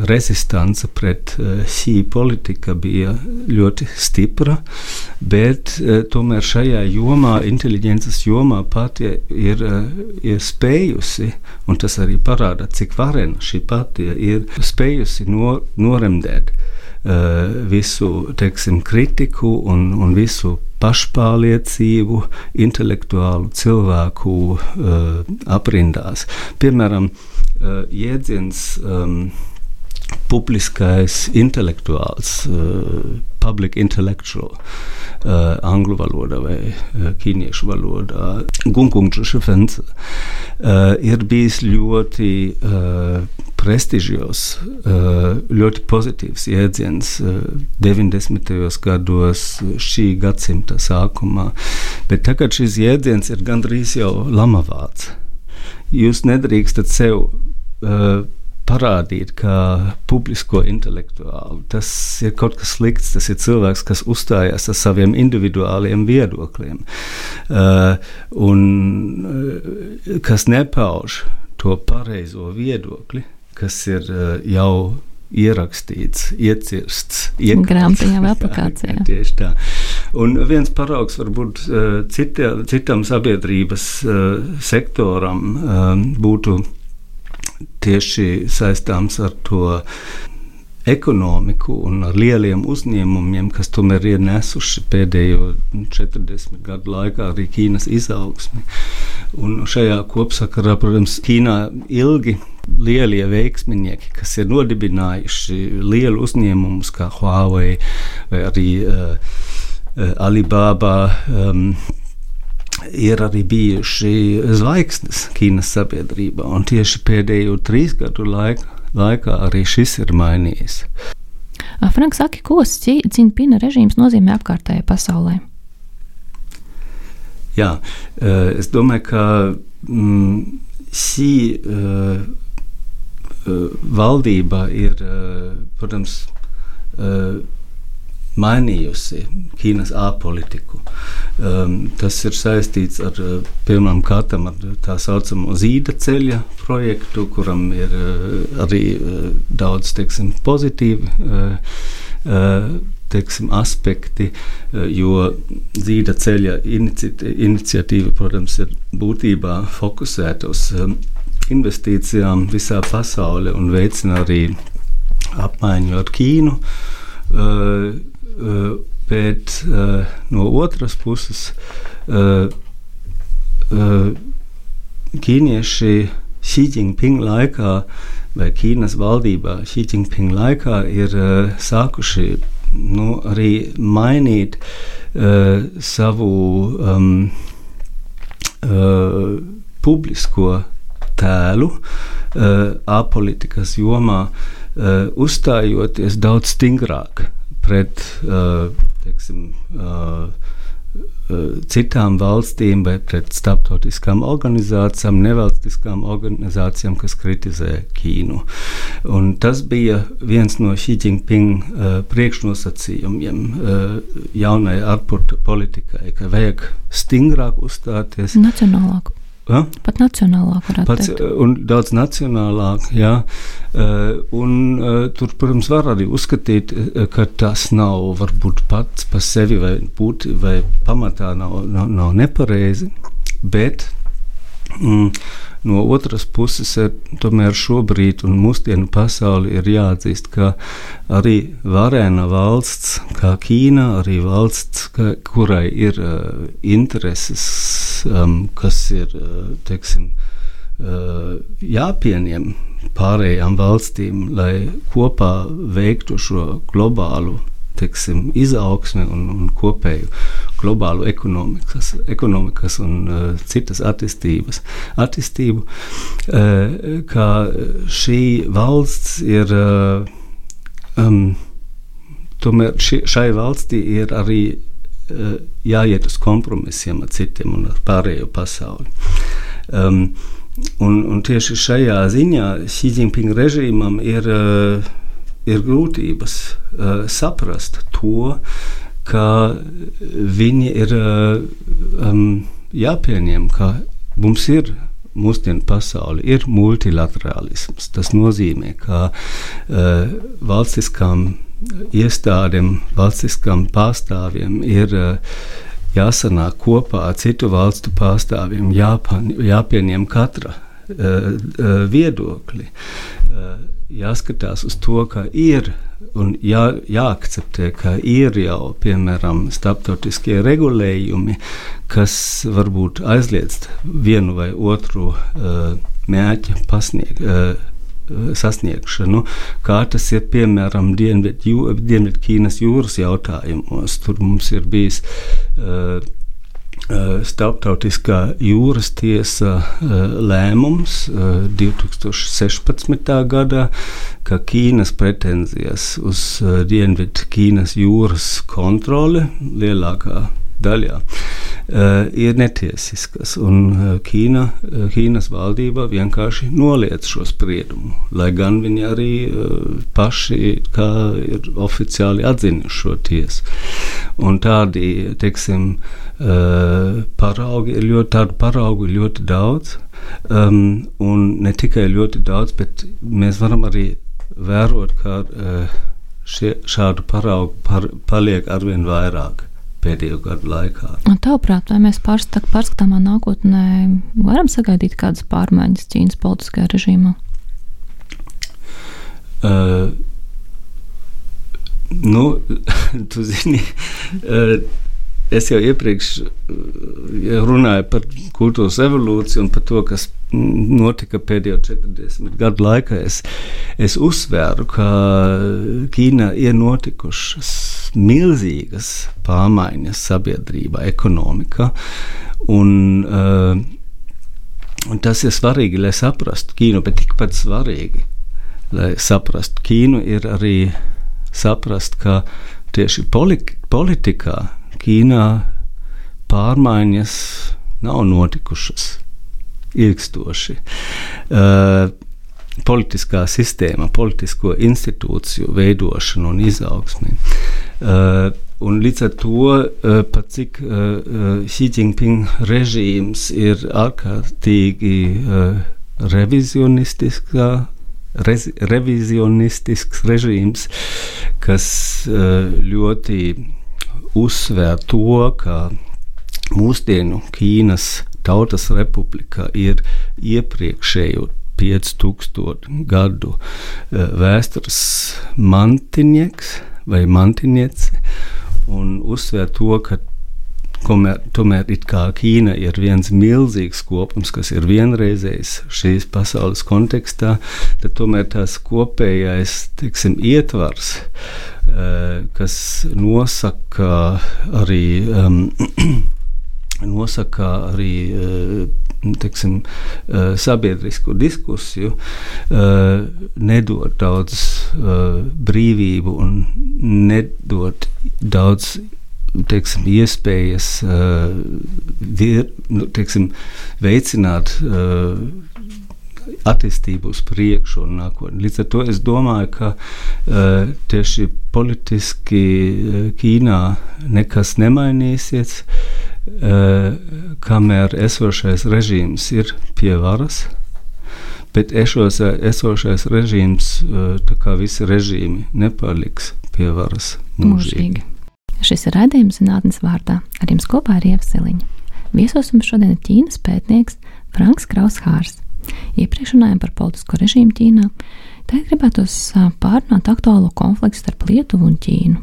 rezistance pret šī politika bija ļoti stipra, bet tomēr šajā jomā, inteliģences jomā pati ir, ir spējusi, un tas arī parāda, cik varena šī partija ir spējusi no, noremdēt visu teiksim, kritiku un, un visu pašpārliecību intelektuālu cilvēku uh, aprindās. Piemēram, uh, jēdziens um, publiskais intelektuāls, uh, public intellectual, uh, angļu valodā vai uh, ķīniešu valodā, Gunkungs Šefens, uh, ir bijis ļoti uh, prestižos, eh, ļoti pozitīvs jēdziens 90. Eh, gados, šī gadsimta sākumā. Bet tagad šis jēdziens ir gandrīz jau lamavāts. Jūs nedrīkstat sev uh, parādīt kā publisko intelektuālu. Tas ir kaut kas slikts. Tas ir cilvēks, kas uzstājas ar saviem individuāliem viedokļiem uh, un uh, kas nepauž to pareizo viedokli kas ir eh, jau ierakstīts, iecirsts, grāmatā vai aplikācijā. Tieši tā. Un viens paraugs varbūt eh, cita, citam sabiedrības eh, sektoram būtu tieši saistāms ar to ekonomiku un ar lieliem uzņēmumiem, kas tomēr ir nesuši pēdējo 40 gadu laikā arī Ķīnas izaugsmi. Un šajā kopsakarā, protams, Ķīnā ilgi lielie veiksminieki, kas ir nodibinājuši lielu uzņēmumus kā Huawei vai arī uh, Alibaba. Um, ir arī bijuši zvaigznes Ķīnas sabiedrībā, un tieši pēdējo trīs gadu laikā laikā arī šis ir mainījies. Franks saka, ko Cinpina režīms nozīmē apkārtējai pasaulē? Jā, es domāju, ka mm, šī uh, valdība ir, protams, uh, mainījusi Ķīnas ārpolitiku. Um, tas ir saistīts ar pirmām kārtām ar tā saucamo zīda ceļa projektu, kuram ir uh, arī uh, daudz teiksim, pozitīvi. Uh, teiksim, aspekti, jo zīda ceļa inici iniciatīva, protams, ir būtībā fokusēta uz investīcijām visā pasaulē un veicina arī apmaiņu ar Ķīnu. Uh, Eh, bet eh, no otras puses eh, ķīnieši Xi Jinping laikā vai Ķīnas valdībā Xi Jinping laikā ir sākuši nu, arī mainīt uh, savu um, uh, publisko tēlu uh, ārpolitikas jomā, uh, uzstājoties daudz stingrāk pret uh, teiksim, uh, uh, citām valstīm vai pret starptautiskām organizācijām, nevalstiskām organizācijām, kas kritizē Ķīnu. Un tas bija viens no Xi Jinping uh, priekšnosacījumiem uh, jaunai ārpolitikai, ka vajag stingrāk uzstāties. Nacionālāk. Ja? Pat nacionālāk, varētu Pats, teikt. Un daudz nacionālāk, jā. Uh, un, uh, tur, protams, var arī uzskatīt, ka tas nav varbūt pats par sevi vai, būt, vai pamatā nav, nav, nav nepareizi, bet mm, no otras puses ir tomēr šobrīd un mūsdienu pasauli ir jāatzīst, ka arī varēna valsts, kā Ķīna, arī valsts, ka, kurai ir uh, intereses um, kas ir uh, teiksim, uh, jāpieņem pārējām valstīm, lai kopā veiktu šo globālu teiksim, izaugsmi un, un kopēju globālu ekonomikas, ekonomikas un uh, citas attīstības attīstību, uh, kā šī valsts ir. Uh, um, Tomēr ši, šai valstī ir arī Eh, jāiet uz kompromisiem ar citiem un ar pārējo pasauli. Um, un, un tieši šajā ziņā Jinping režīmam ir, uh, ir grūtības uh, saprast to, ka viņi ir uh, um, jāpieņem, ka mums ir mūsdienu pasauli ir multilaterālisms. Tas nozīmē, ka uh, valstiskām iestādēm, valstiskām pārstāvjiem ir uh, jāsanāk kopā ar citu valstu pārstāvjiem, jāpan, jāpieņem katra uh, uh, viedokļi. Uh, jāskatās uz to, ka ir un jā, jāakceptē, ka ir jau piemēram starptautiskie regulējumi, kas varbūt aizliedz vienu vai otru uh, mērķa pasniegt. Uh, sasniegšanu, kā tas ir piemēram Dienvidķīnas jūras jautājumos. Tur mums ir bijis uh, Starptautiskā jūras tiesa lēmums 2016. gadā, ka Ķīnas pretenzijas uz Dienvidu Ķīnas jūras kontroli lielākā daļā ir netiesiskas. Un uh, Ķīna, uh, Ķīnas valdība vienkārši noliedz šo spriedumu, lai gan viņi arī paši ir oficiāli atzinuši šo tiesu. Un tādi, teiksim, paraugi ir ļoti, tādu paraugu ir ļoti daudz. Um, un ne tikai ļoti daudz, bet mēs varam arī vērot, ka uh, šie, šādu paraugu par, paliek arvien vairāk pēdējo gadu laikā. Tavuprāt, vai mēs pārskatāmā nākotnē varam sagaidīt kādas pārmaiņas Ķīnas politiskajā režīmā? Uh, nu, tu zini, uh, es jau iepriekš ja runāju par kultūras evolūciju un par to, kas notika pēdējo 40 gadu laikā. Es, es uzsvēru, ka Ķīnā ir notikušas milzīgas pārmaiņas sabiedrībā, ekonomikā. Un, uh, un tas ir svarīgi, lai saprastu Ķīnu, bet tikpat svarīgi, lai saprastu Ķīnu, ir arī saprast, ka tieši politikā Ķīnā pārmaiņas nav notikušas ilgstoši. Uh, politiskā sistēma, politisko institūciju veidošana un izaugsme. Un līdz ar to, pat cik Xi Jinping režīms ir ārkārtīgi uh, revizionistisks, rez, revizionistisks režīms, kas uh, ļoti uzsver to, ka mūsdienu Ķīnas Tautas Republika ir iepriekšējo 5000 gadu eh, vēstures mantinieks vai mantiniece un uzsver to, ka Tomēr, tomēr Ķīna ir viens milzīgs kopums, kas ir vienreizējs šīs pasaules kontekstā, tad tomēr tās kopējais tiksim, ietvars, uh, kas nosaka arī. Um, nosaka arī teksim, sabiedrisku diskusiju, nedod daudz brīvību un nedod daudz teiksim, iespējas uh, vir, nu, teiksim, veicināt uh, attīstību uz priekšu un nākotni. Līdz ar to es domāju, ka uh, tieši politiski uh, Ķīnā nekas nemainīsies, uh, kamēr esošais režīms ir pie varas. Bet ešos, esošais režīms, tā kā visi režīmi, nepaliks pie varas mūžīgi. mūžīgi. Šis ir raidījums zinātnes vārdā. Ar jums kopā ir Ieva Siliņa. Viesos mums šodien ir Ķīnas pētnieks Franks Kraushārs. Iepriekš runājām par politisko režīmu Ķīnā. Tagad gribētos pārunāt aktuālo konfliktu starp Lietuvu un Ķīnu.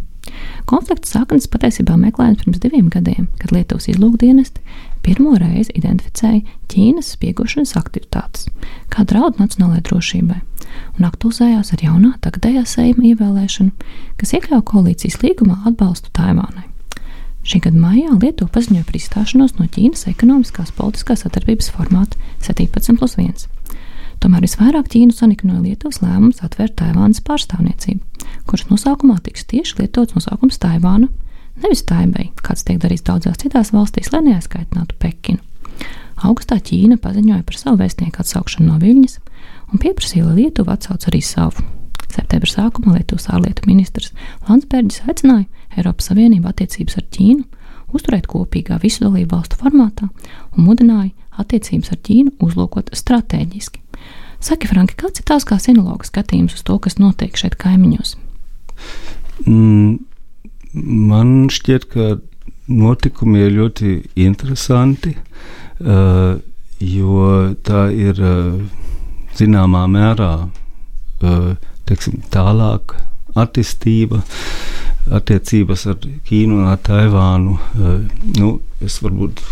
Konflikta saknes patiesībā meklējams pirms diviem gadiem, kad Lietuvas izlūkdienesti pirmo reizi identificēja Ķīnas spiegošanas aktivitātes kā draudu nacionālajai drošībai un aktualizējās ar jaunā tagadējā seima ievēlēšanu, kas iekļauj koalīcijas līgumā atbalstu Taivānai. Šī gada maijā Lietuva paziņoja par izstāšanos no Ķīnas ekonomiskās politiskās sadarbības formāta 17 plus 1. Tomēr visvairāk Ķīnu saniknoja Lietuvas lēmums atvērt Taivānas pārstāvniecību, kuras nosaukumā tiks tieši lietots nosaukums Taivāna, nevis Taibei, kāds tiek darīts daudzās citās valstīs, lai neaizskaitinātu Pekinu. Augustā Ķīna paziņoja par savu vēstnieku atsaukšanu no Viļņas un pieprasīja, lai Lietuva atsauc arī savu. Septembra sākumā Lietuvas ārlietu ministrs Landsbergis aicināja Eiropas Savienību attiecības ar Ķīnu uzturēt kopīgā visu dalību valstu formātā un mudināja attiecības ar Ķīnu uzlūkot strateģiski. Saki, Franki, kāds ir tās kā sinologa skatījums uz to, kas notiek šeit kaimiņos? Mm, man šķiet, ka notikumi ir ļoti interesanti, uh, jo tā ir uh, zināmā mērā uh, teiksim, tālāk attīstība. Attiecības ar Ķīnu un ar Taivānu. Uh, nu, es varbūt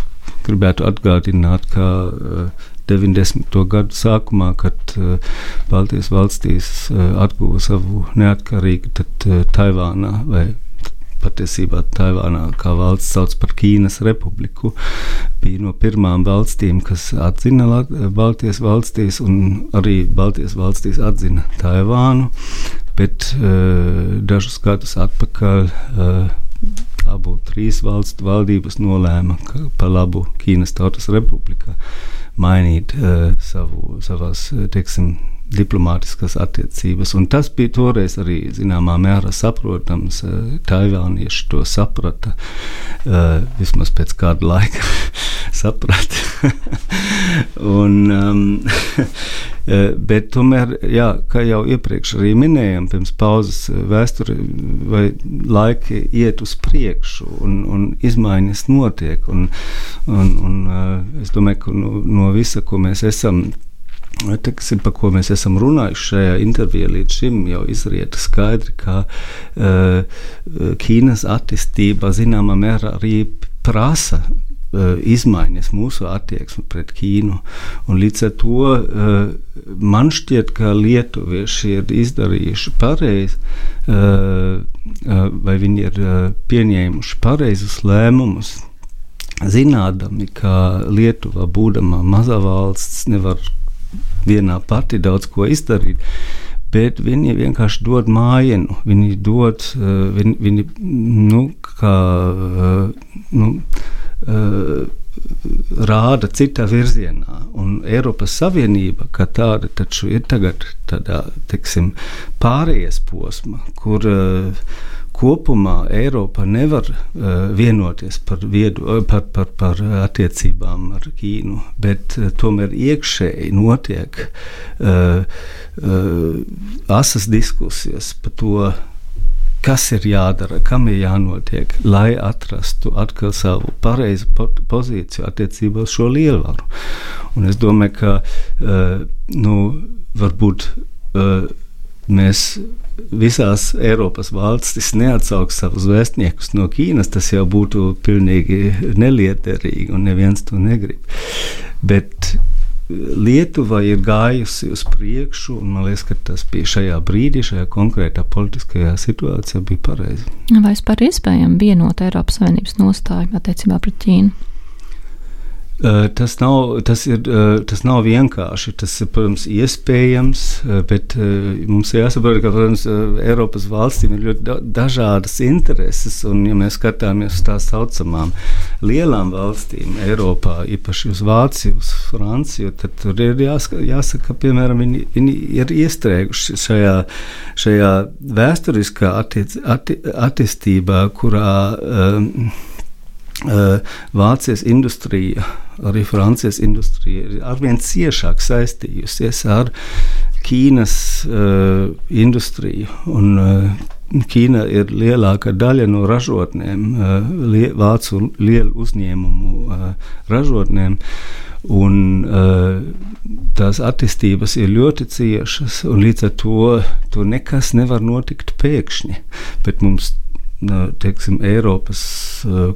gribētu atgādināt, ka uh, 90. gadu sākumā, kad uh, Baltijas valstīs atguva savu neatkarību, tad Taivānā vai patiesībā Taivānā kā valsts sauc par Ķīnas republiku, bija no pirmām valstīm, kas atzina Baltijas valstīs, un arī Baltijas valstīs atzina Taivānu, bet uh, dažus gadus atpakaļ uh, abu trīs valstu valdības nolēma, ka pa labu Ķīnas Tautas Republika mainīt uh, savu, savās, teiksim, diplomātiskas attiecības. Un tas bija toreiz arī zināmā mērā saprotams. Taivānieši to saprata uh, vismaz pēc kāda laika. saprata. un, um, bet tomēr, jā, kā jau iepriekš arī minējām, pirms pauzes vēsture vai laiki iet uz priekšu un, un izmaiņas notiek. Un, un, un, es domāju, ka no, no visa, ko mēs esam Teksim, par ko mēs esam runājuši šajā intervijā līdz šim, jau izriet skaidri, ka uh, Ķīnas attīstība zināmā mērā arī prasa izmaiņas mūsu attieksmi pret Ķīnu. Un līdz ar to uh, man šķiet, ka lietuvieši ir izdarījuši pareizi, uh, vai viņi ir pieņēmuši pareizus lēmumus. Zinādami, ka Lietuva, būdama maza valsts, nevar vienā pati daudz ko izdarīt. Bet viņi vienkārši dod mājienu. Viņi dod, viņi, viņi nu, kā, nu, rāda citā virzienā. Un Eiropas Savienība kā tāda taču ir tagad tādā, teiksim, pārējais posma, kur uh, kopumā Eiropa nevar uh, vienoties par, viedu, eh, par, par, par attiecībām ar Ķīnu, bet uh, tomēr iekšēji notiek uh, uh, asas diskusijas par to, kas ir jādara, kam ir jānotiek, lai atrastu atkal savu pareizu po pozīciju attiecībā uz šo lielvaru. Un es domāju, ka uh, nu, varbūt uh, mēs visās Eiropas valstis neatsauks savus vēstniekus no Ķīnas, tas jau būtu pilnīgi neliederīgi un neviens to negrib. Bet Lietuva ir gājusi uz priekšu, un man liekas, ka tas bija šajā brīdī, šajā konkrētā politiskajā situācijā, bija pareizi. Vai vispār iespējams vienot Eiropas Savienības nostāju attiecībā pret Ķīnu? Tas nav, tas, ir, tas nav vienkārši. Tas ir, protams, iespējams, bet mums jāsaprot, ka, protams, Eiropas valstīm ir ļoti dažādas intereses. Un, ja mēs skatāmies uz tā saucamām lielām valstīm, Eiropā, īpaši uz Vāciju, uz Franciju, tad tur ir jāsaka, jāsaka ka, piemēram, viņi, viņi ir iestrēguši šajā, šajā vēsturiskā attiec, atti, attīstībā, kurā um, Vācijas industrija arī Francijas industrija ir arvien ciešāk saistījusies ar Ķīnas uh, industriju. Un, uh, Ķīna ir lielākā daļa no ražotnēm, uh, lie, vācu lielu uzņēmumu uh, ražotnēm. Un, uh, tās attīstības ir ļoti ciešas, un līdz ar to tur nekas nevar notikt pēkšņi. Bet mums teiksim, Eiropas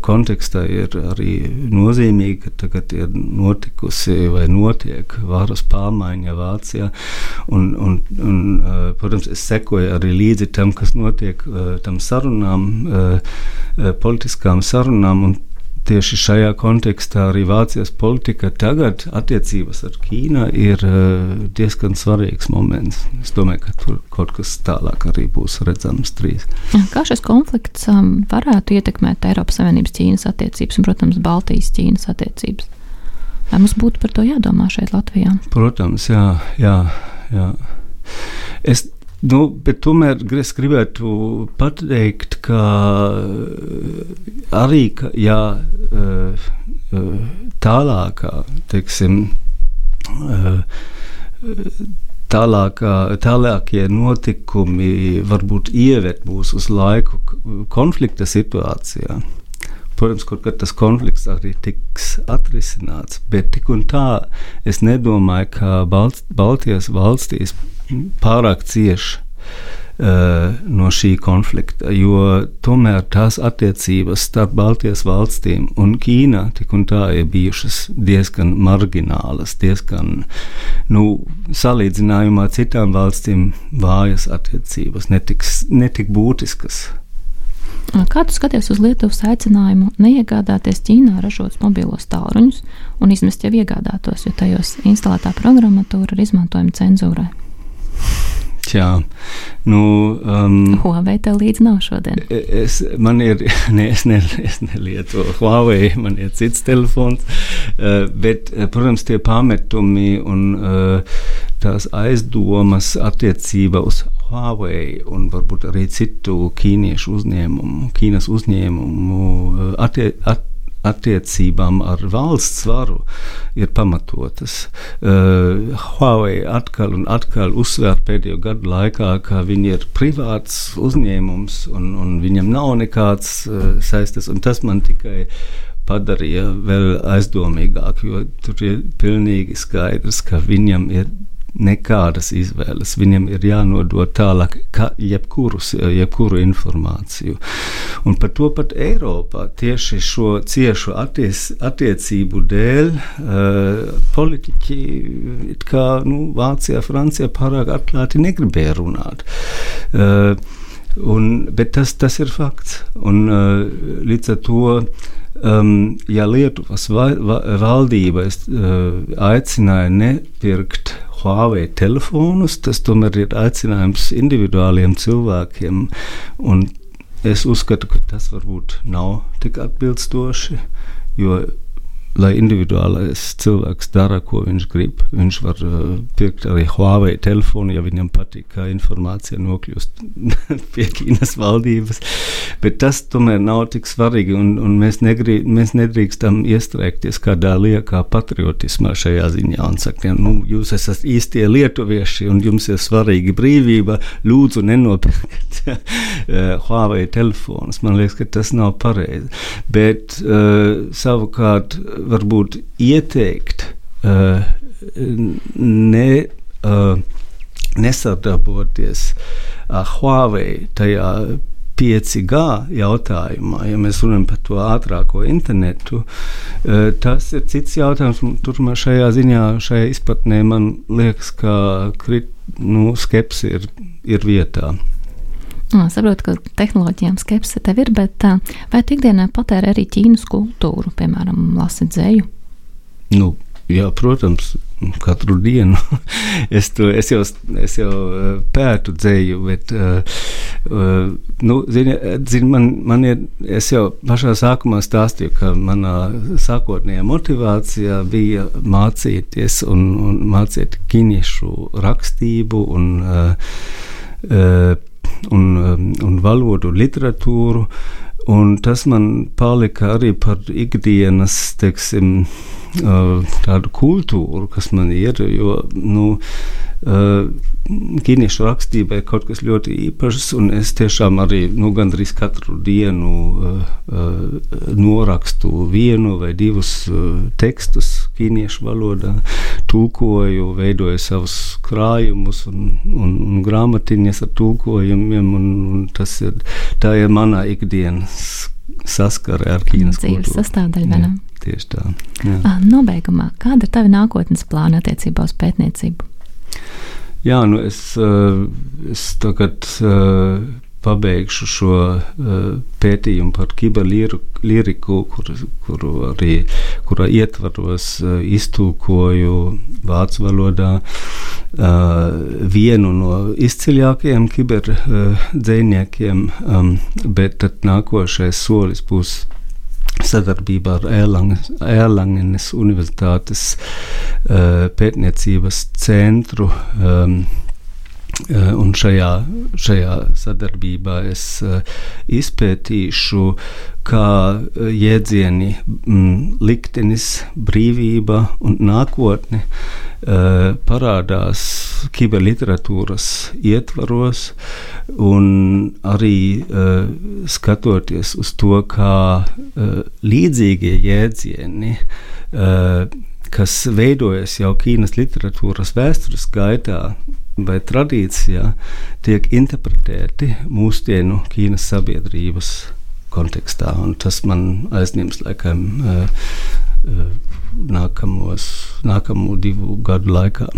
kontekstā ir arī nozīmīgi, ka tagad ir notikusi vai notiek varas pārmaiņa Vācijā. Un, un, un, protams, es sekoju arī līdzi tam, kas notiek tam sarunām, politiskām sarunām. Tieši šajā kontekstā arī Vācijas politika tagad attiecības ar Ķīnu ir uh, diezgan svarīgs moments. Es domāju, ka tur kaut kas tālāk arī būs redzams drīz. Kā šis konflikts um, varētu ietekmēt Eiropas Savienības Ķīnas attiecības un, protams, Baltijas Ķīnas attiecības? Vai mums būtu par to jādomā šeit Latvijā? Protams, jā. jā, jā. Es Nu, tomēr es gribētu pateikt, ka arī ka, jā, tālākā, teiksim, tālākā, tālākie notikumi varbūt ieved mūs uz laiku konflikta situācijā. Protams, kaut kad tas konflikts arī tiks atrisināts, bet tik un tā es nedomāju, ka Balt Baltijas valstīs pārāk cieši uh, no šī konflikta, jo tomēr tās attiecības starp Baltijas valstīm un Ķīna tik un tā ir bijušas diezgan marginālas, diezgan, nu, salīdzinājumā citām valstīm vājas attiecības, netik, netik būtiskas. Kā tu skaties uz Lietuvas aicinājumu neiegādāties Ķīnā ražotus mobilos tālruņus un izmest jau iegādātos, jo tajos instalētā programmatūra ir izmantojama cenzūrai? Jā, nu. Um, Huawei tev līdzi nav šodien. Es, man ir, ne, es, ne, es nelietoju Huawei, man ir cits telefons, uh, bet, uh, protams, tie pametumi un uh, tās aizdomas attiecībā uz Huawei un varbūt arī citu ķīniešu uzņēmumu, Ķīnas uzņēmumu uh, attie, at, attiecībām ar valsts varu ir pamatotas. Uh, Huawei atkal un atkal uzsver pēdējo gadu laikā, ka viņi ir privāts uzņēmums un, un viņam nav nekāds uh, saistes, un tas man tikai padarīja vēl aizdomīgāk, jo tur ir pilnīgi skaidrs, ka viņam ir nekādas izvēles. Viņam ir jānodod tālāk jebkurus, jebkuru informāciju. Un par to pat Eiropā tieši šo ciešu atties, attiecību dēļ uh, politiķi kā nu, Vācijā, Francijā pārāk atklāti negribēja runāt. Uh, un, bet tas, tas ir fakts. Un, uh, līdz ar to Um, ja Lietuvas va va valdība uh, aicināja nepirkt Huawei telefonus, tas tomēr ir aicinājums individuāliem cilvēkiem. Es uzskatu, ka tas varbūt nav tik atbilstoši, jo lai individuālais cilvēks dara, ko viņš grib. Viņš var uh, pirkt arī Huawei telefonu, ja viņam patīk, kā informācija nokļūst pie Ķīnas valdības. Bet tas tomēr nav tik svarīgi, un, un mēs, negrī, mēs nedrīkstam iestrēgties kādā liekā patriotismā šajā ziņā un sakot, nu, jūs esat īstie lietuvieši un jums ir svarīga brīvība, lūdzu nenopirkt uh, Huawei telefonus. Man liekas, ka tas nav pareizi. Bet uh, savukārt varbūt ieteikt uh, ne, uh, nesadarboties ar Huawei tajā 5G jautājumā, ja mēs runājam par to ātrāko internetu, uh, tas ir cits jautājums. Tur man šajā ziņā, šajā izpratnē, man liekas, ka krit, nu, skepsi ir, ir vietā. Es saprotu, ka tehnoloģijām skepse tev ir, bet vai tu ikdienā patēri arī Ķīnas kultūru, piemēram, lasi dzēju? Nu, jā, protams, katru dienu. es, to, es, jau, es jau pētu dzēju, bet uh, nu, zini, zini, man, man ir, es jau pašā sākumā stāstīju, ka manā sākotnējā motivācijā bija mācīties un, un mācīt ķīniešu rakstību un uh, uh, un, um, un valodu, literatūru. Un tas man palika arī par ikdienas, teiksim, tādu kultūru, kas man ir. Jo, nu, Ķīniešu rakstība ir kaut kas ļoti īpašs, un es tiešām arī nu, gandrīz katru dienu uh, uh, norakstu vienu vai divus uh, tekstus ķīniešu valodā, tulkoju, veidoju savus krājumus un, un, un grāmatiņas ar tulkojumiem, un, un tas ir, tā ir manā ikdienas saskare ar Ķīnas dzīves sastāvdaļu. Jā, tieši tā. Jā. Nobeigumā, kāda ir tava nākotnes plāna attiecībā uz pētniecību? Jā, nu es, eh, es tagad eh, pabeigšu šo uh, pētījumu par kiberlīriku, kur, kuru arī kurā ietvaros iztulkoju vācu valodā vienu no izciļākajiem kiberdzēniekiem, um, bet tad nākošais solis būs sadarbībā ar Erlangenes Universitātes uh, pētniecības centru um, un šajā, šajā sadarbībā es eh, izpētīšu, kā eh, jēdzieni mm, liktenis, brīvība un nākotne parādās kiberliteratūras ietvaros, un arī skatoties uz to, kā līdzīgie jēdzieni kas veidojas jau Ķīnas literatūras vēstures gaitā vai tradīcijā, tiek interpretēti mūsdienu Ķīnas sabiedrības kontekstā. Un tas man aizņems laikam uh, nākamos, nākamo divu gadu laikā.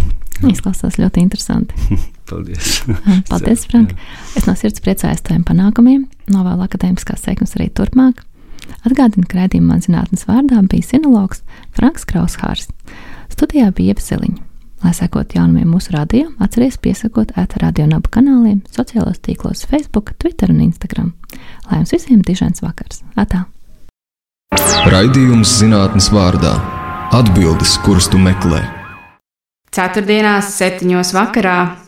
Izklausās ļoti interesanti. Paldies. Paldies, Frank. Es no sirds priecājos taviem panākumiem, novēlu akadēmiskās sekmes arī turpmāk. Atgādinu, ka redzījumā zinātnes vārdā bija sinologs Franks Kraushārs. Studijā bija Iepseliņa. Lai sekot jaunumiem mūsu radio, atcerieties piesakot ēta radio nabu kanāliem, sociālos tīklos, Facebook, Twitter un Instagram. Lai jums visiem dižens vakars! Atā! Raidījums zinātnes vārdā - atbildes, kuras tu meklē. Ceturtdienās, septiņos vakarā